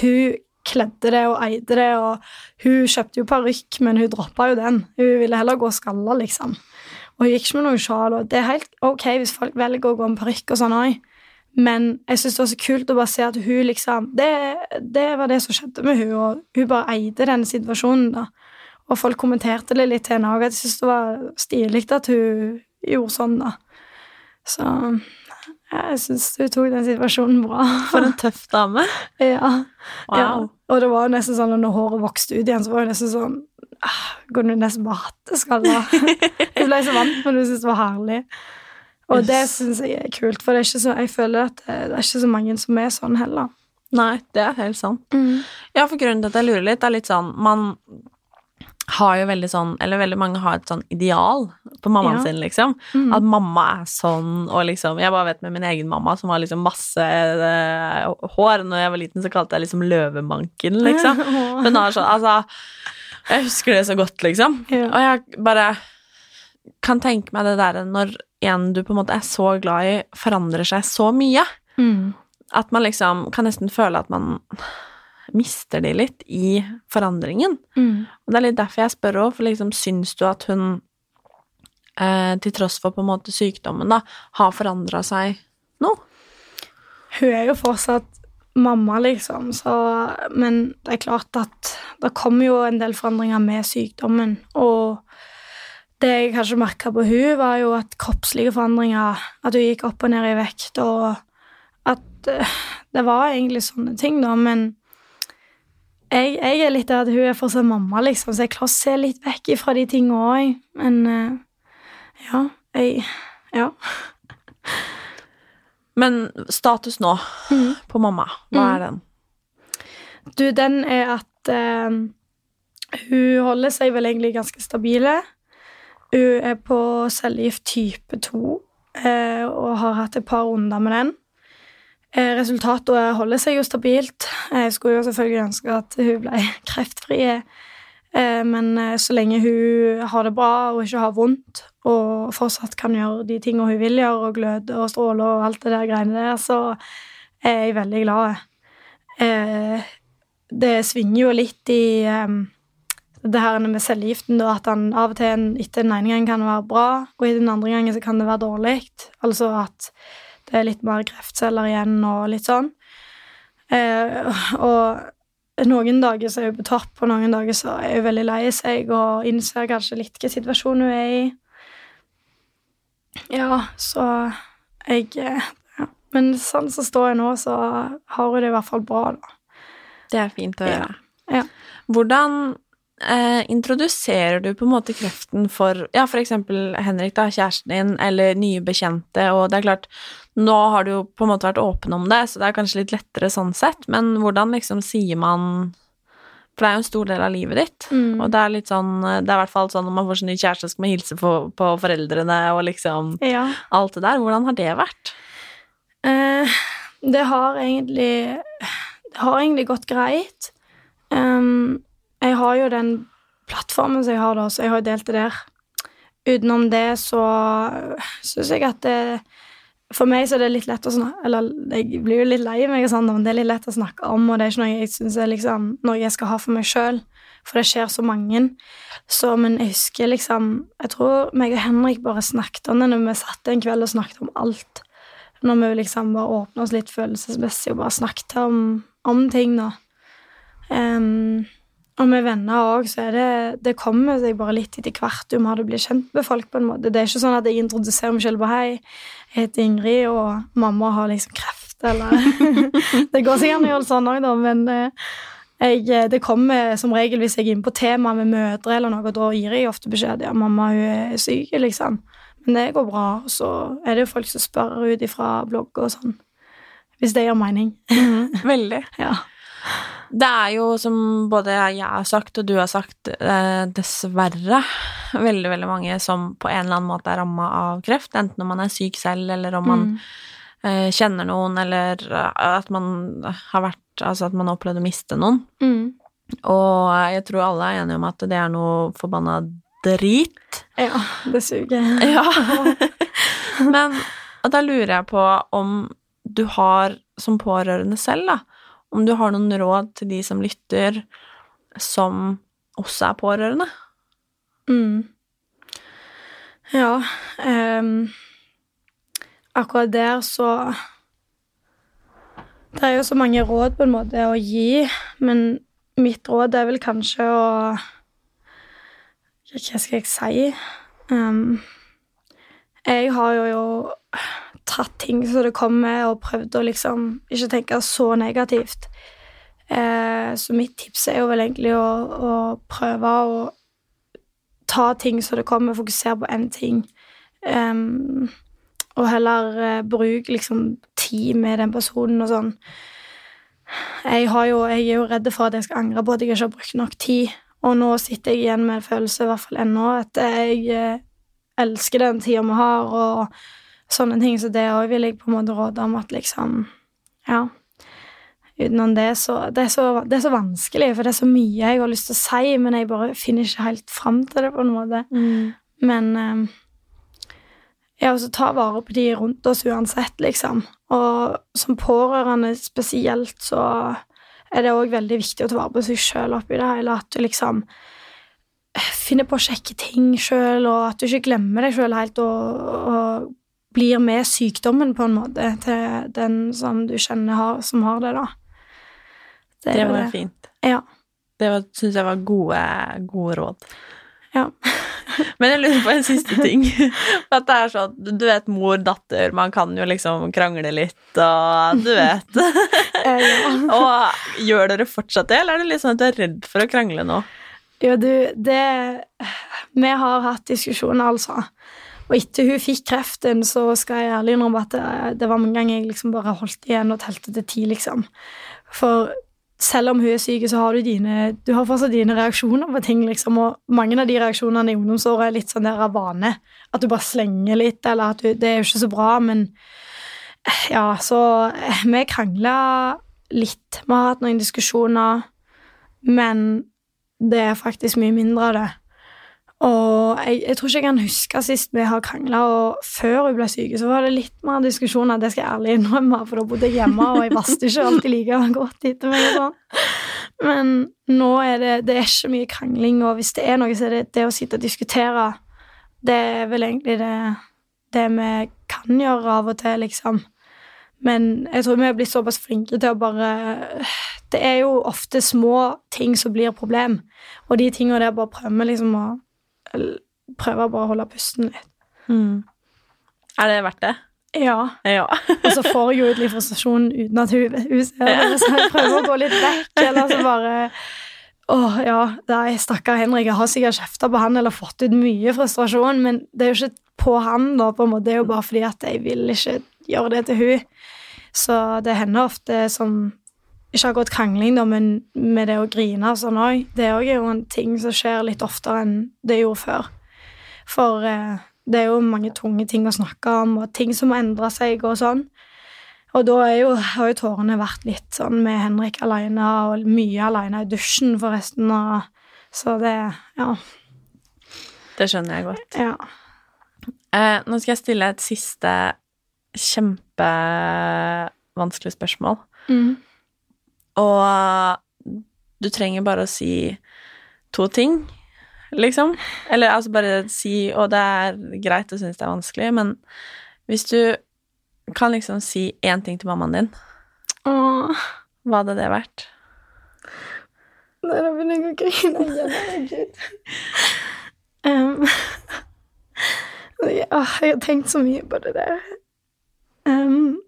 hun kledde det og eide det, og hun kjøpte jo parykk, men hun droppa jo den. Hun ville heller gå skalla, liksom. Og hun gikk ikke med noe sjal, og det er helt ok hvis folk velger å gå med parykk og sånn òg, men jeg syns det var så kult å bare se at hun liksom det, det var det som skjedde med hun, og hun bare eide den situasjonen, da. Og folk kommenterte det litt til henne òg, at jeg syns det var stilig at hun gjorde sånn, da. Så jeg syns hun tok den situasjonen bra. For en tøff dame. ja. Wow. ja. Og det var nesten sånn at når håret vokste ut igjen, så var det nesten sånn ah, Kunne du nesten bare hatt det skalla? jeg ble så vant med det, jeg syntes det var herlig. Og det syns jeg er kult, for det er så, jeg føler at det, det er ikke så mange som er sånn heller. Nei, det er helt sant. Ja, for grunnen til at jeg lurer litt, er litt sånn Man har jo veldig sånn Eller veldig mange har et sånn ideal på mammaen Ja. sin, liksom. Mm. At mamma er sånn, og liksom Jeg bare vet med min egen mamma, som har liksom masse eh, hår. Når jeg var liten, så kalte jeg liksom løvemanken, liksom. Hun har sånn Altså Jeg husker det så godt, liksom. Ja. Og jeg bare kan tenke meg det der når en du på en måte er så glad i, forandrer seg så mye. Mm. At man liksom kan nesten føle at man mister de litt i forandringen. Mm. Og det er litt derfor jeg spør òg, for liksom syns du at hun, eh, til tross for på en måte sykdommen, da, har forandra seg nå? Hun er jo fortsatt mamma, liksom, så Men det er klart at det kommer jo en del forandringer med sykdommen, og det jeg kanskje merka på hun var jo at kroppslige forandringer At hun gikk opp og ned i vekt, og at eh, Det var egentlig sånne ting, da, men jeg, jeg er litt der at hun er fortsatt mamma, liksom, så jeg klarer å se litt vekk ifra de tingene òg. Men eh, ja, jeg Ja. Men status nå mm. på mamma, hva mm. er den? Du, den er at eh, hun holder seg vel egentlig ganske stabile. Hun er på cellegift type 2 eh, og har hatt et par runder med den. Eh, resultatet holder seg jo stabilt. Jeg skulle jo selvfølgelig ønske at hun ble kreftfri, eh, men så lenge hun har det bra og ikke har vondt, og fortsatt kan gjøre de tingene hun vil gjøre, og gløde og stråle og alt det der greiene der, så er jeg veldig glad. Det svinger jo litt i det her med cellegiften, da, at han av og til en- etter den ene gangen kan være bra, og etter den andre gangen så kan det være dårlig. Altså at det er litt mer kreftceller igjen og litt sånn. Eh, og noen dager så er hun på topp, og noen dager så er hun veldig lei seg og innser kanskje litt hvilken situasjon hun er i. Ja, så jeg eh, ja. Men sånn som står jeg nå, så har hun det i hvert fall bra, da. Det er fint å Ja. Ja. Hvordan eh, introduserer du på en måte kreften for ja, for eksempel Henrik, da, kjæresten din, eller nye bekjente, og det er klart, nå har du jo på en måte vært åpen om det, så det er kanskje litt lettere sånn sett, men hvordan liksom sier man For det er jo en stor del av livet ditt, Mm. og det er litt sånn Det er i hvert fall sånn når man får seg ny kjæreste, skal man hilse på, på foreldrene og liksom Ja. alt det der. Hvordan har det vært? Eh, det har egentlig Det har egentlig gått greit. Um, jeg har jo den plattformen som jeg har, da, så jeg har jo delt det der utenom det så syns jeg at det For meg så er det litt lett å snakke Eller jeg blir jo litt lei meg, sånn, men det er litt lett å snakke om, og det er ikke noe jeg syns er liksom noe jeg skal ha for meg sjøl, for det skjer så mange. Så, men jeg husker liksom Jeg tror meg og Henrik bare snakket om det når vi satt en kveld og snakket om alt. Når vi liksom bare åpna oss litt følelsesmessig og bare snakket om, om ting, da. Um, og med venner òg, så er det Det kommer seg bare litt etter hvert du må ha det bli kjent med folk, på en måte. Det er ikke sånn at jeg introduserer meg selv på Hei, jeg heter Ingrid, og mamma har liksom kreft, eller Det går sikkert an å gjøre sånn òg, da, men eh, jeg, det kommer som regel hvis jeg er inne på tema med mødre eller noe, og da gir jeg ofte beskjed ja, mamma hun er syk, liksom. Men det går bra. Og så er det jo folk som spør ut ifra blogg og sånn. Hvis det gir mening. Mm, veldig. ja. Det er jo, som både jeg har sagt og du har sagt, eh, dessverre veldig, veldig mange som på en eller annen måte er ramma av kreft, enten om man er syk selv, eller om man Mm. eh, kjenner noen, eller eh, at man har vært Altså at man har opplevd å miste noen. Mm. Og jeg tror alle er enige om at det er noe forbanna drit. Ja, det suger. Ja. Men da lurer jeg på om du har, som pårørende selv, da, om du har noen råd til de som lytter, som også er pårørende? Mm. Ja um, Akkurat der så Det er jo så mange råd på en måte å gi, men mitt råd er vel kanskje å Hva skal jeg si? Um, jeg har jo, tatt ting som det kommer, og prøvd å liksom ikke tenke så negativt. Eh, så mitt tips er jo vel egentlig å, å prøve å ta ting som det kommer, fokusere på én ting. Um, og heller uh, bruke liksom tid med den personen og sånn. Jeg, jo, jeg er jo redd for at jeg skal angre på at jeg ikke har brukt nok tid. Og nå sitter jeg igjen med en følelse, i hvert fall ennå, at jeg eh, elsker den tida vi har, og sånne ting. Så det òg vil jeg på en måte råde om at liksom Ja. Utenom det, så det er, så det er så vanskelig, for det er så mye jeg har lyst til å si, men jeg bare finner ikke helt fram til det, på en måte. Men eh, ja, og så ta vare på de rundt oss uansett, liksom. Og som pårørende spesielt, så er det òg veldig viktig å ta vare på seg sjøl oppi det hele. At du liksom finner på å sjekke ting sjøl, og at du ikke glemmer deg sjøl helt, og, og blir med sykdommen, på en måte, til den som du kjenner har, som har det, da. Det, det var var fint. Ja. Det syns jeg var gode, gode råd. Ja. Men jeg lurer på en siste ting. For at det er sånn, du vet mor-datter, man kan jo liksom krangle litt, og du vet. og gjør dere fortsatt det, eller er det litt sånn at du er redd for å krangle nå? Jo, du, det Vi har hatt diskusjoner, altså. Og etter hun fikk kreften, så skal jeg ærlig innrømme at det, det var mange ganger jeg liksom bare holdt igjen og telte til ti, liksom. For selv om hun er syk, så har du dine Du har fortsatt dine reaksjoner på ting, liksom, og mange av de reaksjonene i ungdomsåret er litt sånn der av vane. At du bare slenger litt, eller at du Det er jo ikke så bra, men Ja, så Vi krangla litt. Vi har hatt noen diskusjoner, men det er faktisk mye mindre av det. Og jeg, jeg tror ikke jeg kan huske sist vi har krangla, og før hun ble syk, så var det litt mer diskusjoner, det skal jeg ærlig innrømme, for da bodde jeg hjemme, og jeg vasket ikke alltid like godt etter meg sånn. Men nå er det, det er ikke mye krangling, og hvis det er noe, så er det det å sitte og diskutere. Det er vel egentlig det, det vi kan gjøre av og til, liksom. Men jeg tror vi er blitt såpass flinke til å bare Det er jo ofte små ting som blir problem, og de tingene der bare prøver vi liksom å prøve å holde pusten litt. Mm. Er det verdt det? Ja. Ja. Og så får jeg jo ut litt frustrasjon uten at hun, hun ser det, så jeg prøver å gå litt vekk, eller så bare Åh, ja, nei, stakkar Henrik, jeg har sikkert kjefta på han eller fått ut mye frustrasjon, men det er jo ikke på han, da, på en måte. Det er jo bare fordi at jeg vil ikke gjøre det til hun. Så det hender ofte som ikke akkurat krangling, da, men med det å grine og sånn òg. Det er jo en ting som skjer litt oftere enn det gjorde før. For eh, det er jo mange tunge ting å snakke om, og ting som må endre seg og sånn. Og da jo, har jo tårene vært litt sånn med Henrik alene, og mye alene i dusjen, forresten, og så det Ja. Det skjønner jeg godt. Ja. Eh, nå skal jeg stille et siste kjempevanskelig spørsmål. Mm. Og du trenger bare å si to ting, liksom. Eller altså bare si Og det er greit å synes det er vanskelig, men hvis du kan liksom si én ting til mammaen din, Åh, hva hadde det vært? nei, da begynner jeg å grine igjen. Herregud. Um, jeg, jeg har tenkt så mye på det der. Um,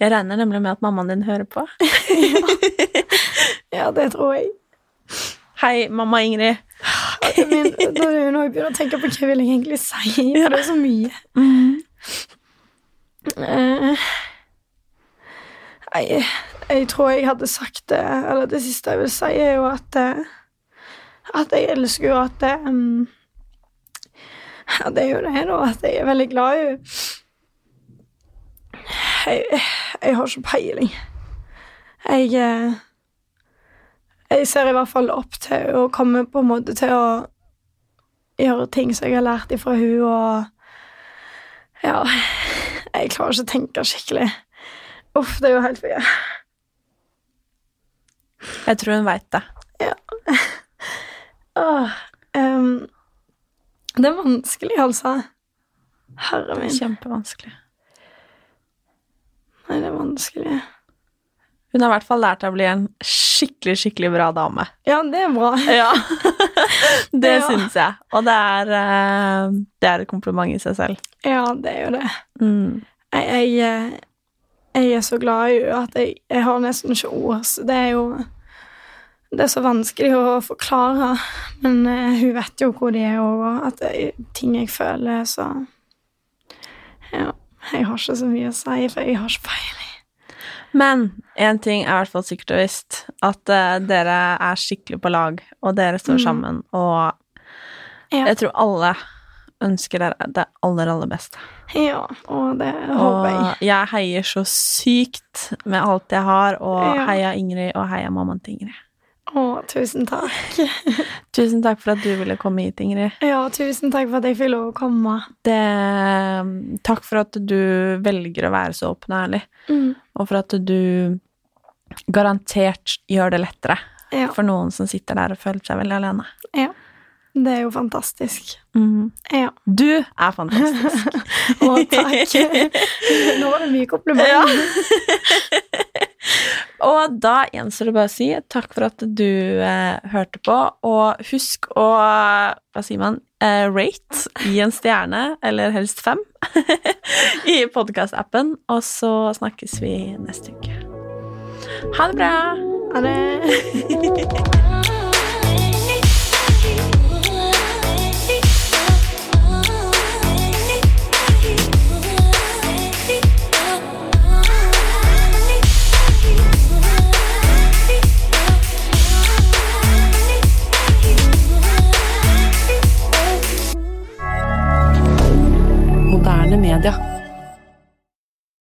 Jeg regner nemlig med at mammaen din hører på. ja, det tror jeg. Hei, mamma Ingrid. Men da er nå jeg begynner å tenke på hva jeg vil egentlig si, for det er så mye. Mm. Nei, jeg tror jeg hadde sagt det Eller det siste jeg vil si, er jo at eh, At jeg elsker jo at det um, Ja, det er jo det, da. At jeg er veldig glad i henne. Jeg, jeg har ikke peiling. Jeg eh, Jeg ser i hvert fall opp til å komme på en måte til å gjøre ting som jeg har lært ifra hun og Ja, jeg klarer ikke å tenke skikkelig. Uff, det er jo helt for. Jeg tror hun veit det. Åh, um, det er vanskelig, altså. Herre min. Kjempevanskelig. Nei, det er vanskelig. Hun har i hvert fall lært deg å bli en skikkelig, skikkelig bra dame. Ja, det er bra. Ja, det Ja. syns jeg. Og det er, eh, det er et kompliment i seg selv. Ja, det er jo det. Mm. Jeg, jeg, eh, jeg er så glad i henne at jeg, jeg har nesten ikke ord. Det er jo Det er så vanskelig å forklare. Men eh, hun vet jo hvor de er, og at det ting jeg føler, så Ja. Jeg har ikke så mye å si, for jeg har ikke peiling. Men én ting er i hvert fall sikkert og visst, at uh, dere er skikkelig på lag, og dere står Mm. sammen, og Ja. jeg tror alle ønsker dere det aller, aller beste. Ja, og det håper jeg. Og jeg heier så sykt med alt jeg har, og Ja. heia Ingrid, og heia mammaen til Ingrid. Å, tusen takk. Tusen takk for at du ville komme hit, Ingrid. Ja, tusen takk for at jeg fikk lov å komme. Det, takk for at du velger å være så åpen og ærlig, Mm. og for at du garantert gjør det lettere Ja. for noen som sitter der og føler seg veldig alene. ja. Det er jo fantastisk. Mm. Ja. Du er fantastisk. Å, takk. Nå var det mye komplimenter. Ja. og da gjenstår det bare å si takk for at du eh, hørte på, og husk å Hva sier man? Eh, rate. Gi en stjerne, eller helst fem, i podkastappen. Og så snakkes vi neste uke. Ha det bra! Ha det. Moderne media.